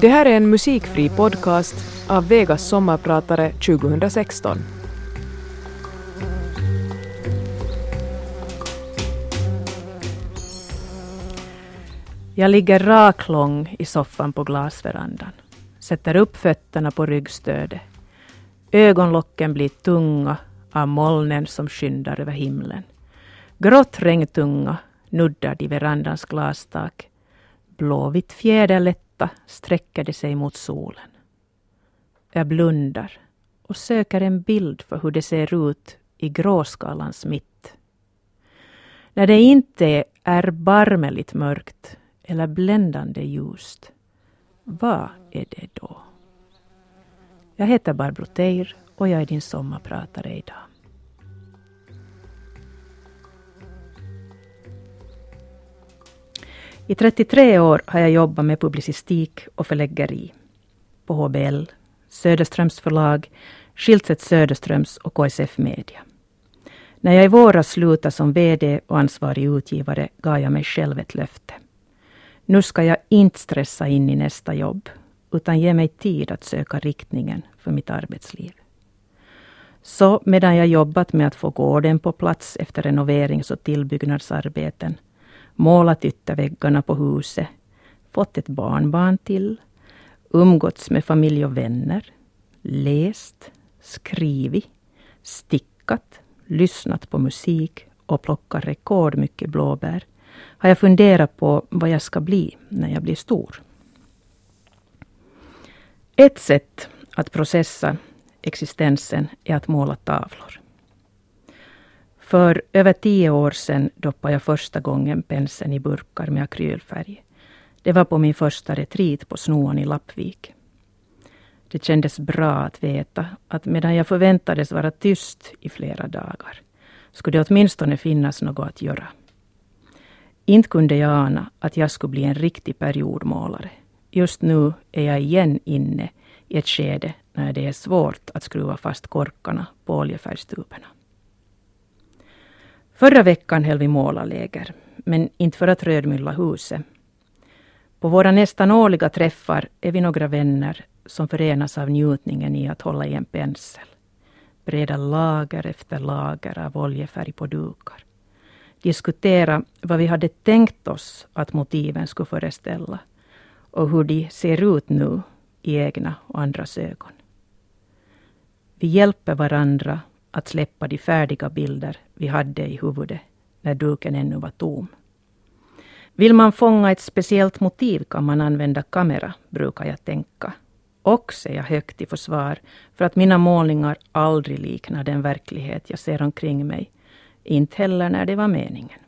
Det här är en musikfri podcast av Vegas sommarpratare 2016. Jag ligger raklång i soffan på glasverandan. Sätter upp fötterna på ryggstödet. Ögonlocken blir tunga av molnen som skyndar över himlen. Grått regntunga nuddar de verandans glastak. Blåvitt fjäderlätta sträcker det sig mot solen. Jag blundar och söker en bild för hur det ser ut i gråskalans mitt. När det inte är barmeligt mörkt eller bländande ljust, vad är det då? Jag heter Barbro Teir och jag är din sommarpratare idag. I 33 år har jag jobbat med publicistik och förläggeri på HBL, Söderströms förlag, Schildstedt Söderströms och KSF Media. När jag i våras slutade som VD och ansvarig utgivare gav jag mig själv ett löfte. Nu ska jag inte stressa in i nästa jobb, utan ge mig tid att söka riktningen för mitt arbetsliv. Så medan jag jobbat med att få gården på plats efter renoverings och tillbyggnadsarbeten, målat ytterväggarna på huset, fått ett barnbarn till, umgåtts med familj och vänner, läst, skrivit, stickat, lyssnat på musik och plockat rekordmycket blåbär, har jag funderat på vad jag ska bli när jag blir stor. Ett sätt att processa existensen är att måla tavlor. För över tio år sedan doppade jag första gången penseln i burkar med akrylfärg. Det var på min första retreat på Snoan i Lappvik. Det kändes bra att veta att medan jag förväntades vara tyst i flera dagar skulle det åtminstone finnas något att göra. Inte kunde jag ana att jag skulle bli en riktig periodmålare. Just nu är jag igen inne i ett skede när det är svårt att skruva fast korkarna på oljefärgstuberna. Förra veckan höll vi målarläger, men inte för att rödmylla huset. På våra nästan årliga träffar är vi några vänner som förenas av njutningen i att hålla i en pensel. Breda lager efter lager av oljefärg på dukar. Diskutera vad vi hade tänkt oss att motiven skulle föreställa och hur de ser ut nu i egna och andras ögon. Vi hjälper varandra att släppa de färdiga bilder vi hade i huvudet när duken ännu var tom. Vill man fånga ett speciellt motiv kan man använda kamera, brukar jag tänka. Och säga högt i försvar för att mina målningar aldrig liknar den verklighet jag ser omkring mig. Inte heller när det var meningen.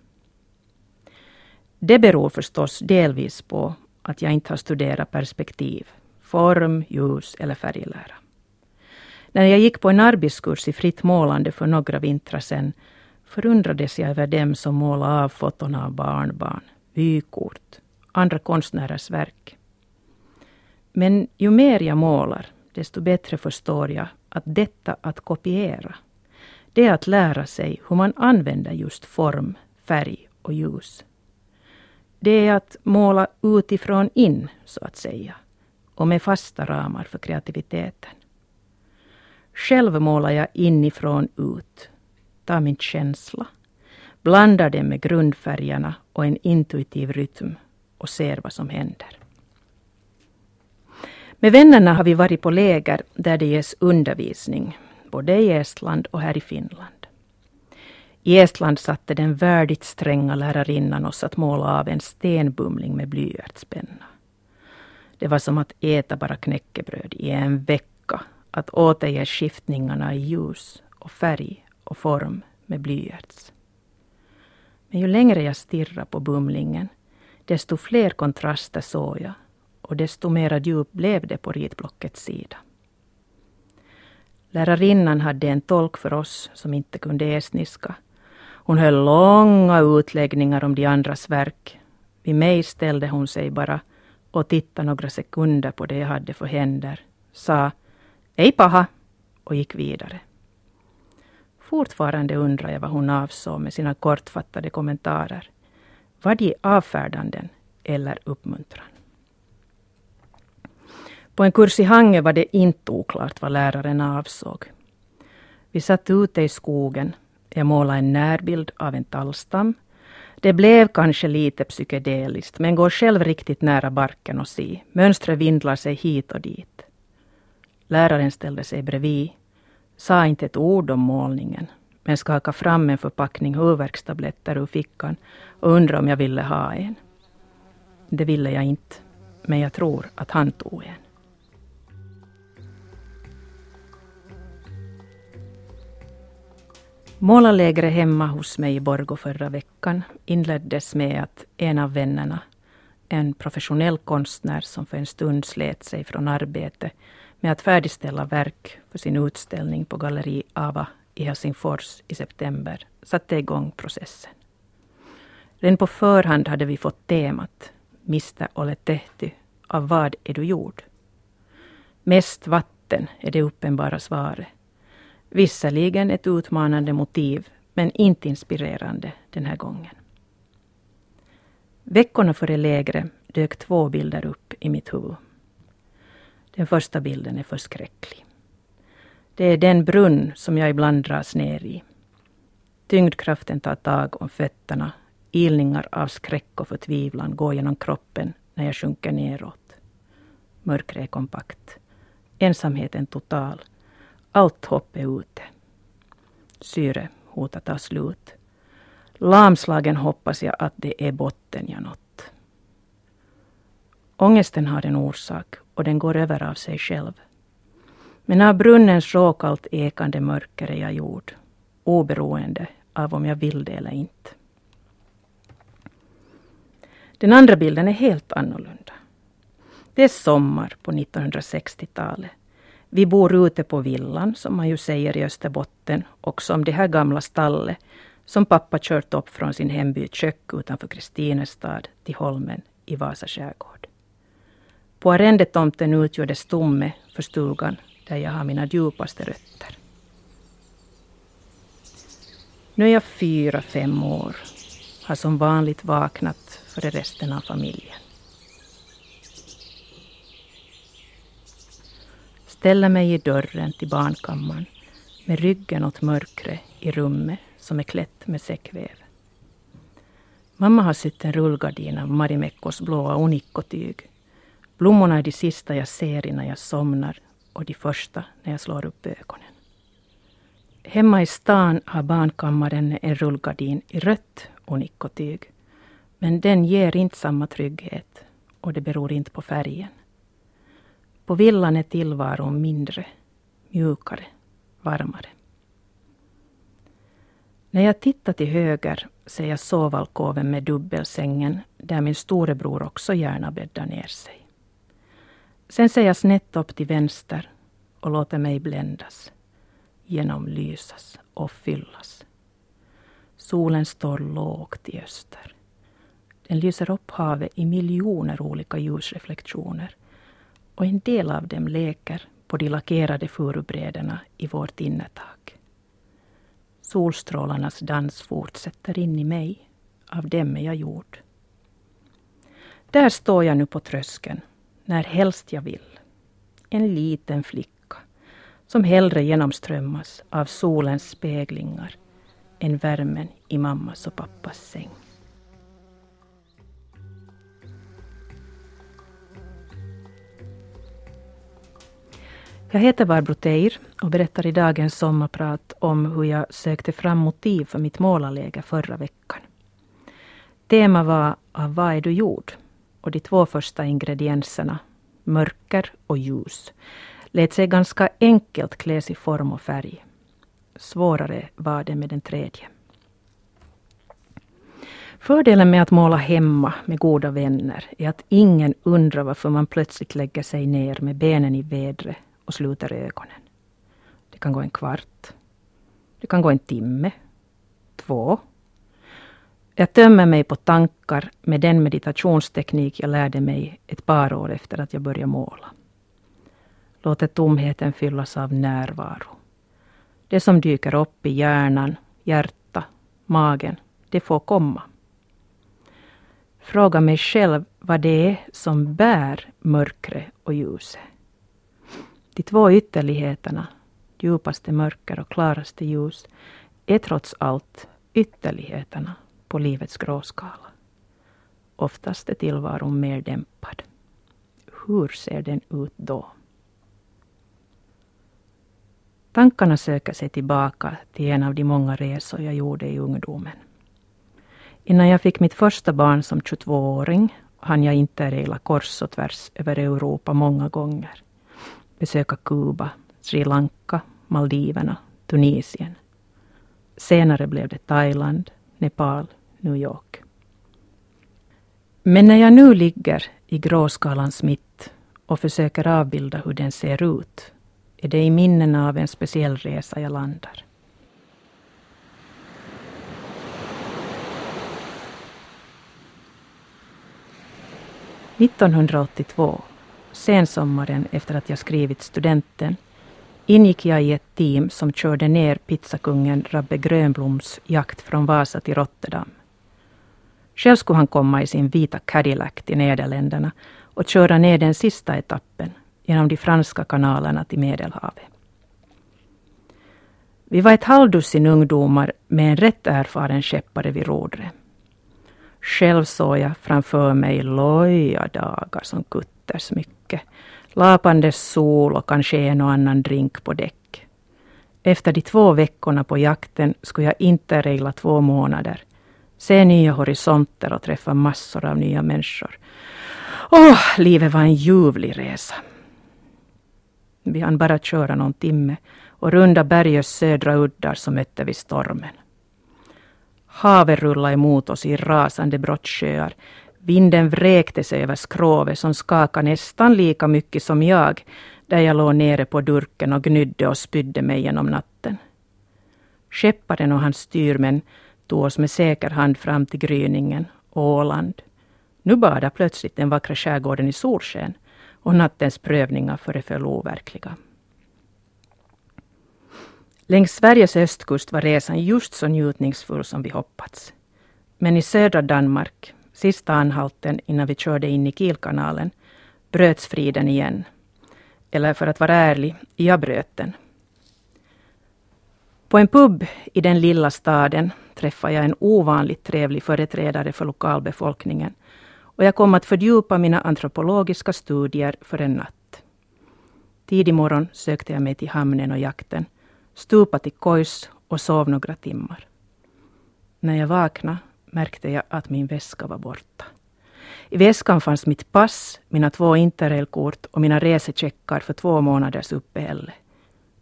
Det beror förstås delvis på att jag inte har studerat perspektiv, form, ljus eller färglära. När jag gick på en arbetskurs i fritt målande för några vintrar sedan förundrades jag över dem som målade av foton av barnbarn, vykort, andra konstnärers verk. Men ju mer jag målar, desto bättre förstår jag att detta att kopiera, det är att lära sig hur man använder just form, färg och ljus. Det är att måla utifrån in, så att säga, och med fasta ramar för kreativiteten. Själv målar jag inifrån ut, tar min känsla, blandar den med grundfärgerna och en intuitiv rytm och ser vad som händer. Med vännerna har vi varit på läger där det ges undervisning, både i Estland och här i Finland. I Estland satte den värdigt stränga lärarinnan oss att måla av en stenbumling med blyertspenna. Det var som att äta bara knäckebröd i en vecka, att återge skiftningarna i ljus och färg och form med blyerts. Men ju längre jag stirrade på bumlingen, desto fler kontraster såg jag och desto mera djup blev det på ritblockets sida. Lärarinnan hade en tolk för oss som inte kunde estniska. Hon höll långa utläggningar om de andras verk. Vid mig ställde hon sig bara och tittade några sekunder på det jag hade för händer, sa Hej paha och gick vidare. Fortfarande undrar jag vad hon avsåg med sina kortfattade kommentarer. Var de avfärdanden eller uppmuntran? På en kurs i Hangö var det inte oklart vad läraren avsåg. Vi satt ute i skogen. Jag målade en närbild av en tallstam. Det blev kanske lite psykedeliskt, men går själv riktigt nära barken och se. Mönstret vindlar sig hit och dit. Läraren ställde sig bredvid, sa inte ett ord om målningen, men skakade fram en förpackning huvudvärkstabletter ur fickan och undrade om jag ville ha en. Det ville jag inte, men jag tror att han tog en. Målarlägret hemma hos mig i Borgo förra veckan inleddes med att en av vännerna, en professionell konstnär som för en stund slet sig från arbete med att färdigställa verk för sin utställning på Galleri Ava i Helsingfors i september, satte igång processen. Redan på förhand hade vi fått temat Mistä olet tehty, av vad är du gjord? Mest vatten är det uppenbara svaret. Visserligen ett utmanande motiv, men inte inspirerande den här gången. Veckorna före lägret dök två bilder upp i mitt huvud. Den första bilden är förskräcklig. Det är den brunn som jag ibland dras ner i. Tyngdkraften tar tag om fötterna. Ilningar av skräck och förtvivlan går genom kroppen när jag sjunker neråt. Mörkret är kompakt. Ensamheten total. Allt hopp är ute. Syre hotar ta slut. Lamslagen hoppas jag att det är botten jag nått. Ångesten har en orsak och den går över av sig själv. Men av brunnens råkallt ekande mörker är jag gjord, oberoende av om jag vill det eller inte. Den andra bilden är helt annorlunda. Det är sommar på 1960-talet. Vi bor ute på villan, som man ju säger i Österbotten, och som det här gamla stallet som pappa kört upp från sin hemby Kök utanför Kristinestad till Holmen i Vasa skärgård. På arrendetomten utgjorde stomme för stugan där jag har mina djupaste rötter. Nu är jag fyra, fem år. Har som vanligt vaknat före resten av familjen. Ställer mig i dörren till barnkammaren med ryggen åt mörkret i rummet som är klätt med säckväv. Mamma har sytt en rullgardin av Marimekkos blåa unikkotyg Blommorna är de sista jag ser innan jag somnar och de första när jag slår upp ögonen. Hemma i stan har barnkammaren en rullgardin i rött onikkotyg. Men den ger inte samma trygghet och det beror inte på färgen. På villan är tillvaron mindre, mjukare, varmare. När jag tittar till höger ser jag sovalkoven med dubbelsängen där min storebror också gärna bäddar ner sig. Sen ser jag snett upp till vänster och låter mig bländas, genomlysas och fyllas. Solen står lågt i öster. Den lyser upp havet i miljoner olika ljusreflektioner och en del av dem leker på de lackerade furubrädorna i vårt innertak. Solstrålarnas dans fortsätter in i mig. Av dem är jag gjord. Där står jag nu på tröskeln när helst jag vill. En liten flicka som hellre genomströmmas av solens speglingar än värmen i mammas och pappas säng. Jag heter Barbro Teir och berättar i dagens sommarprat om hur jag sökte fram motiv för mitt målarläger förra veckan. Tema var Av vad är du gjord? Och de två första ingredienserna, mörker och ljus, lät sig ganska enkelt kläs i form och färg. Svårare var det med den tredje. Fördelen med att måla hemma med goda vänner är att ingen undrar varför man plötsligt lägger sig ner med benen i vädret och sluter ögonen. Det kan gå en kvart. Det kan gå en timme. Två. Jag tömmer mig på tankar med den meditationsteknik jag lärde mig ett par år efter att jag började måla. Låter tomheten fyllas av närvaro. Det som dyker upp i hjärnan, hjärta, magen, det får komma. Fråga mig själv vad det är som bär mörkret och ljuset. De två ytterligheterna, djupaste mörker och klaraste ljus, är trots allt ytterligheterna på livets gråskala. Oftast är tillvaron mer dämpad. Hur ser den ut då? Tankarna söker sig tillbaka till en av de många resor jag gjorde i ungdomen. Innan jag fick mitt första barn som 22-åring hann jag interraila kors och tvärs över Europa många gånger. Besöka Kuba, Sri Lanka, Maldiverna, Tunisien. Senare blev det Thailand, Nepal, New York. Men när jag nu ligger i gråskalans mitt och försöker avbilda hur den ser ut är det i minnen av en speciell resa jag landar. –1982, sensommaren efter att jag skrivit studenten, ingick jag i ett team som körde ner pizzakungen Rabbe Grönbloms jakt från Vasa till Rotterdam. Själv skulle han komma i sin vita Cadillac till Nederländerna och köra ner den sista etappen genom de franska kanalerna till Medelhavet. Vi var ett halvdussin ungdomar med en rätt erfaren skeppare vid rodret. Själv såg jag framför mig loja dagar som kuttersmycke, lapande sol och kanske en och annan drink på däck. Efter de två veckorna på jakten skulle jag inte regla två månader, se nya horisonter och träffa massor av nya människor. Åh, livet var en ljuvlig resa. Vi hann bara köra någon timme och runda bergets södra uddar så mötte vi stormen. Havet rullade emot oss i rasande brottsjöar. Vinden vräkte sig över skrovet som skakade nästan lika mycket som jag där jag låg nere på durken och gnydde och spydde mig genom natten. Skepparen och hans styrmän tog oss med säker hand fram till gryningen, Åland. Nu badade plötsligt den vackra skärgården i solsken och nattens prövningar föreföll overkliga. Längs Sveriges östkust var resan just så njutningsfull som vi hoppats. Men i södra Danmark, sista anhalten innan vi körde in i Kielkanalen, bröts friden igen. Eller för att vara ärlig, jag bröt den. På en pub i den lilla staden träffade jag en ovanligt trevlig företrädare för lokalbefolkningen och jag kom att fördjupa mina antropologiska studier för en natt. Tidig morgon sökte jag mig till hamnen och jakten, stupade till kojs och sov några timmar. När jag vaknade märkte jag att min väska var borta. I väskan fanns mitt pass, mina två interrailkort och mina resecheckar för två månaders uppehälle.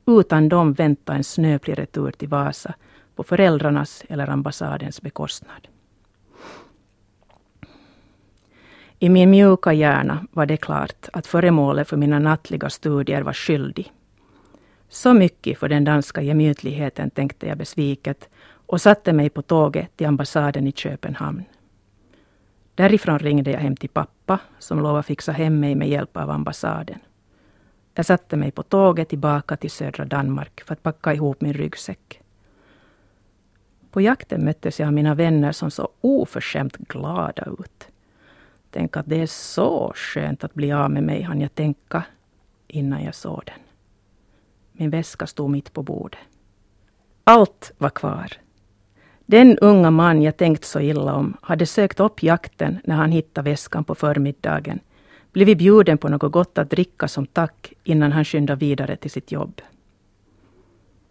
Utan dem väntade en snöplig retur till Vasa på föräldrarnas eller ambassadens bekostnad. I min mjuka hjärna var det klart att föremålet för mina nattliga studier var skyldig. Så mycket för den danska gemytligheten tänkte jag besviket och satte mig på tåget till ambassaden i Köpenhamn. Därifrån ringde jag hem till pappa som lovade fixa hem mig med hjälp av ambassaden. Jag satte mig på tåget tillbaka till södra Danmark för att packa ihop min ryggsäck. På jakten möttes jag av mina vänner som såg oförskämt glada ut. Tänk att det är så skönt att bli av med mig, hann jag tänka innan jag såg den. Min väska stod mitt på bordet. Allt var kvar. Den unga man jag tänkt så illa om hade sökt upp jakten när han hittade väskan på förmiddagen, blivit bjuden på något gott att dricka som tack innan han skyndade vidare till sitt jobb.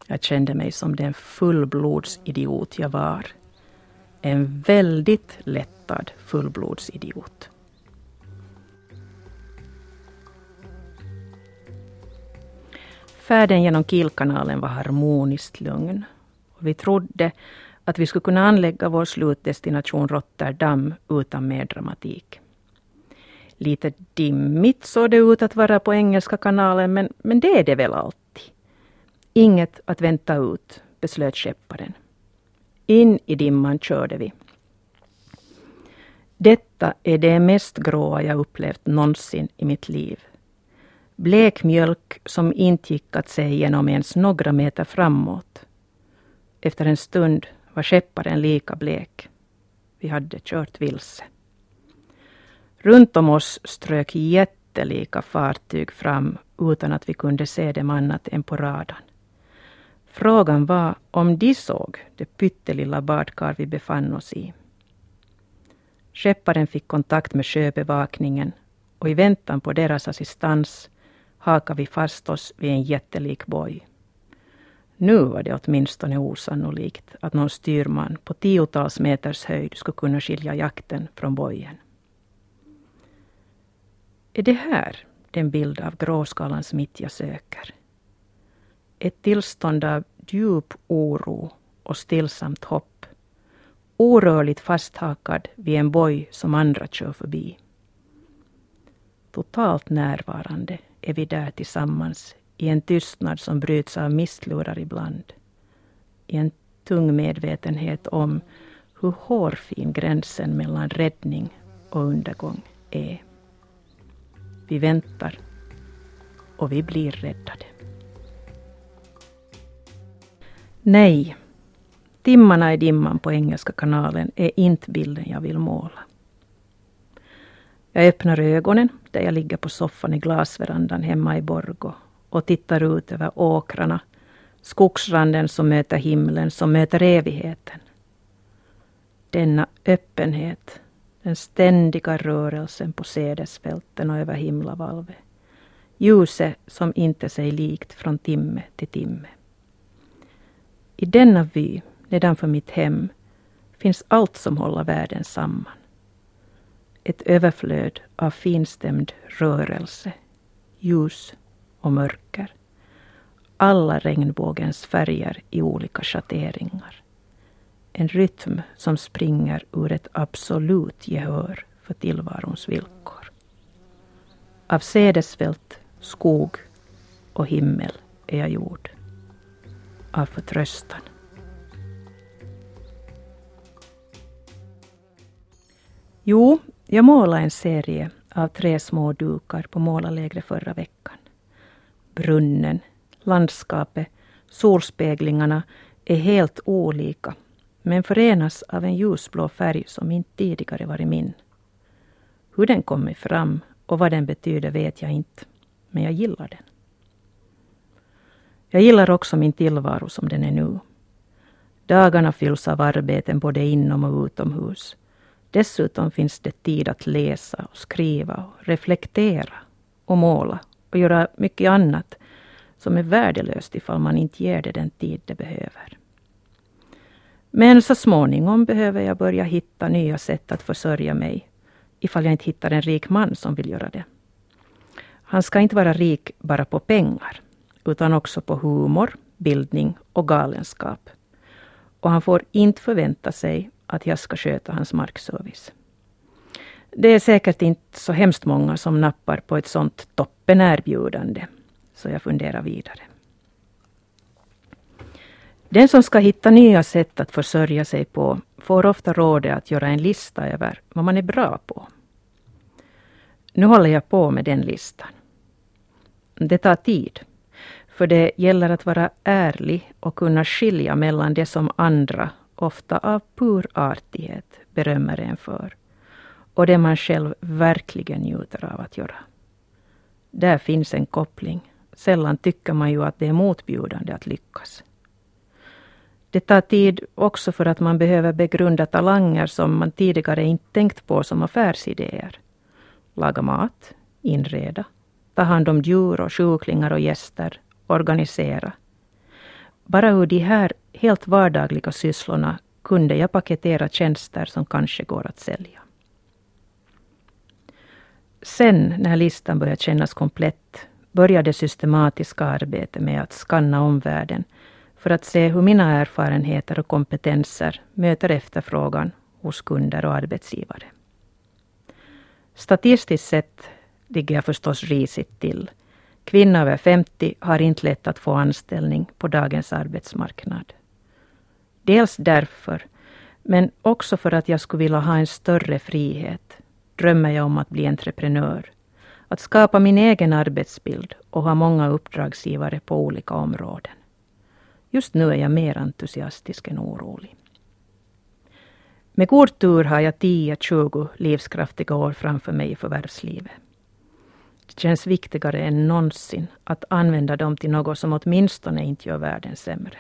Jag kände mig som den fullblodsidiot jag var. En väldigt lättad fullblodsidiot. Färden genom Kielkanalen var harmoniskt lugn. Och vi trodde att vi skulle kunna anlägga vår slutdestination Rotterdam utan mer dramatik. Lite dimmigt såg det ut att vara på Engelska kanalen, men, men det är det väl alltid. Inget att vänta ut, beslöt skepparen. In i dimman körde vi. Detta är det mest gråa jag upplevt någonsin i mitt liv. Blek mjölk som inte gick att se genom ens några meter framåt. Efter en stund var skepparen lika blek. Vi hade kört vilse. Runt om oss strök jättelika fartyg fram utan att vi kunde se dem annat än på radarn. Frågan var om de såg det pyttelilla badkar vi befann oss i. Skepparen fick kontakt med sjöbevakningen och i väntan på deras assistans hakade vi fast oss vid en jättelik boj. Nu var det åtminstone osannolikt att någon styrman på tiotals meters höjd skulle kunna skilja jakten från bojen. Är det här den bild av gråskalans mitt jag söker? Ett tillstånd av djup oro och stillsamt hopp. Orörligt fasthakad vid en boj som andra kör förbi. Totalt närvarande är vi där tillsammans i en tystnad som bryts av mistlurar ibland. I en tung medvetenhet om hur hårfin gränsen mellan räddning och undergång är. Vi väntar och vi blir räddade. Nej, timmarna i dimman på Engelska kanalen är inte bilden jag vill måla. Jag öppnar ögonen där jag ligger på soffan i glasverandan hemma i Borgo och tittar ut över åkrarna, skogsranden som möter himlen, som möter evigheten. Denna öppenhet, den ständiga rörelsen på sädesfälten och över himlavalvet. Ljuset som inte sig likt från timme till timme. I denna vy, nedanför mitt hem, finns allt som håller världen samman. Ett överflöd av finstämd rörelse, ljus och mörker. Alla regnbågens färger i olika schatteringar. En rytm som springer ur ett absolut gehör för tillvarons villkor. Av sädesfält, skog och himmel är jag gjord. Av förtröstan. Jo, jag målade en serie av tre små dukar på målarlägret förra veckan. Brunnen, landskapet, solspeglingarna är helt olika men förenas av en ljusblå färg som inte tidigare varit min. Hur den kommit fram och vad den betyder vet jag inte, men jag gillar den. Jag gillar också min tillvaro som den är nu. Dagarna fylls av arbeten både inom och utomhus. Dessutom finns det tid att läsa och skriva och reflektera och måla och göra mycket annat som är värdelöst ifall man inte ger det den tid det behöver. Men så småningom behöver jag börja hitta nya sätt att försörja mig ifall jag inte hittar en rik man som vill göra det. Han ska inte vara rik bara på pengar utan också på humor, bildning och galenskap. Och han får inte förvänta sig att jag ska sköta hans markservice. Det är säkert inte så hemskt många som nappar på ett sånt toppenerbjudande, så jag funderar vidare. Den som ska hitta nya sätt att försörja sig på får ofta rådet att göra en lista över vad man är bra på. Nu håller jag på med den listan. Det tar tid, för det gäller att vara ärlig och kunna skilja mellan det som andra, ofta av pur artighet, berömmer en för och det man själv verkligen njuter av att göra. Där finns en koppling. Sällan tycker man ju att det är motbjudande att lyckas. Det tar tid också för att man behöver begrunda talanger som man tidigare inte tänkt på som affärsidéer. Laga mat, inreda, ta hand om djur och sjuklingar och gäster, organisera. Bara ur de här helt vardagliga sysslorna kunde jag paketera tjänster som kanske går att sälja. Sen när listan började kännas komplett började det systematiska arbetet med att skanna omvärlden för att se hur mina erfarenheter och kompetenser möter efterfrågan hos kunder och arbetsgivare. Statistiskt sett ligger jag förstås risigt till. Kvinnor över 50 har inte lätt att få anställning på dagens arbetsmarknad. Dels därför, men också för att jag skulle vilja ha en större frihet, drömmer jag om att bli entreprenör. Att skapa min egen arbetsbild och ha många uppdragsgivare på olika områden. Just nu är jag mer entusiastisk än orolig. Med god tur har jag 10-20 livskraftiga år framför mig i förvärvslivet. Det känns viktigare än någonsin att använda dem till något som åtminstone inte gör världen sämre.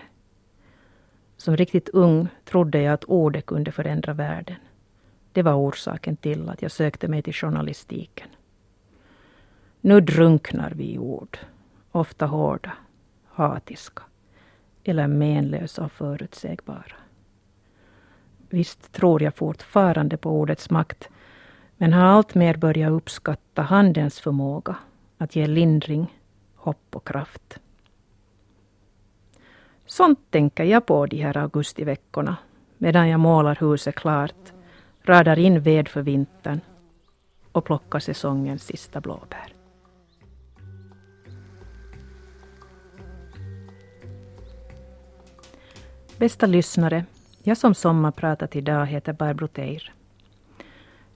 Som riktigt ung trodde jag att ordet kunde förändra världen. Det var orsaken till att jag sökte mig till journalistiken. Nu drunknar vi i ord, ofta hårda, hatiska eller menlösa och förutsägbara. Visst tror jag fortfarande på ordets makt, men har alltmer börjat uppskatta handens förmåga att ge lindring, hopp och kraft. Sånt tänker jag på de här augustiveckorna medan jag målar huset klart, radar in ved för vintern och plockar säsongens sista blåbär. Bästa lyssnare, jag som sommarpratat idag heter Barbro Teir.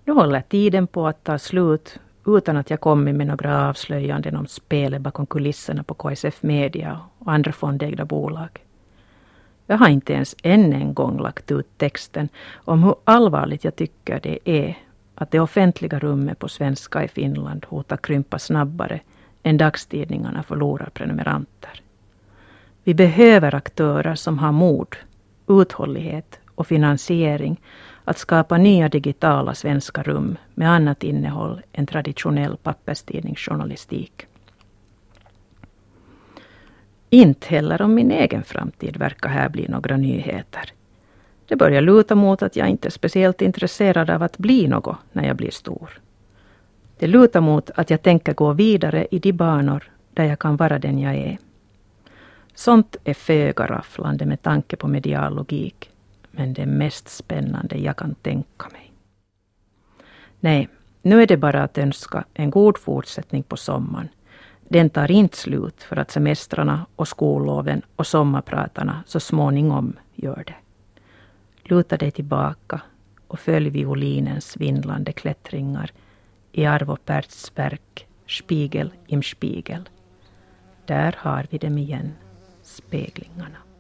Nu håller tiden på att ta slut utan att jag kommit med några avslöjanden om spelet bakom kulisserna på KSF Media och andra fondägda bolag. Jag har inte ens än en gång lagt ut texten om hur allvarligt jag tycker det är att det offentliga rummet på svenska i Finland hotar krympa snabbare än dagstidningarna förlorar prenumeranter. Vi behöver aktörer som har mod, uthållighet och finansiering att skapa nya digitala svenska rum med annat innehåll än traditionell papperstidningsjournalistik. Inte heller om min egen framtid verkar här bli några nyheter. Det börjar luta mot att jag inte är speciellt intresserad av att bli något när jag blir stor. Det lutar mot att jag tänker gå vidare i de banor där jag kan vara den jag är. Sånt är föga rafflande med tanke på medial logik, men det mest spännande jag kan tänka mig. Nej, nu är det bara att önska en god fortsättning på sommaren. Den tar inte slut för att semestrarna och skolloven och sommarpratarna så småningom gör det. Luta dig tillbaka och följ violinens svindlande klättringar i Arvo Pärts verk Spiegel im Spiegel. Där har vi dem igen speglingarna.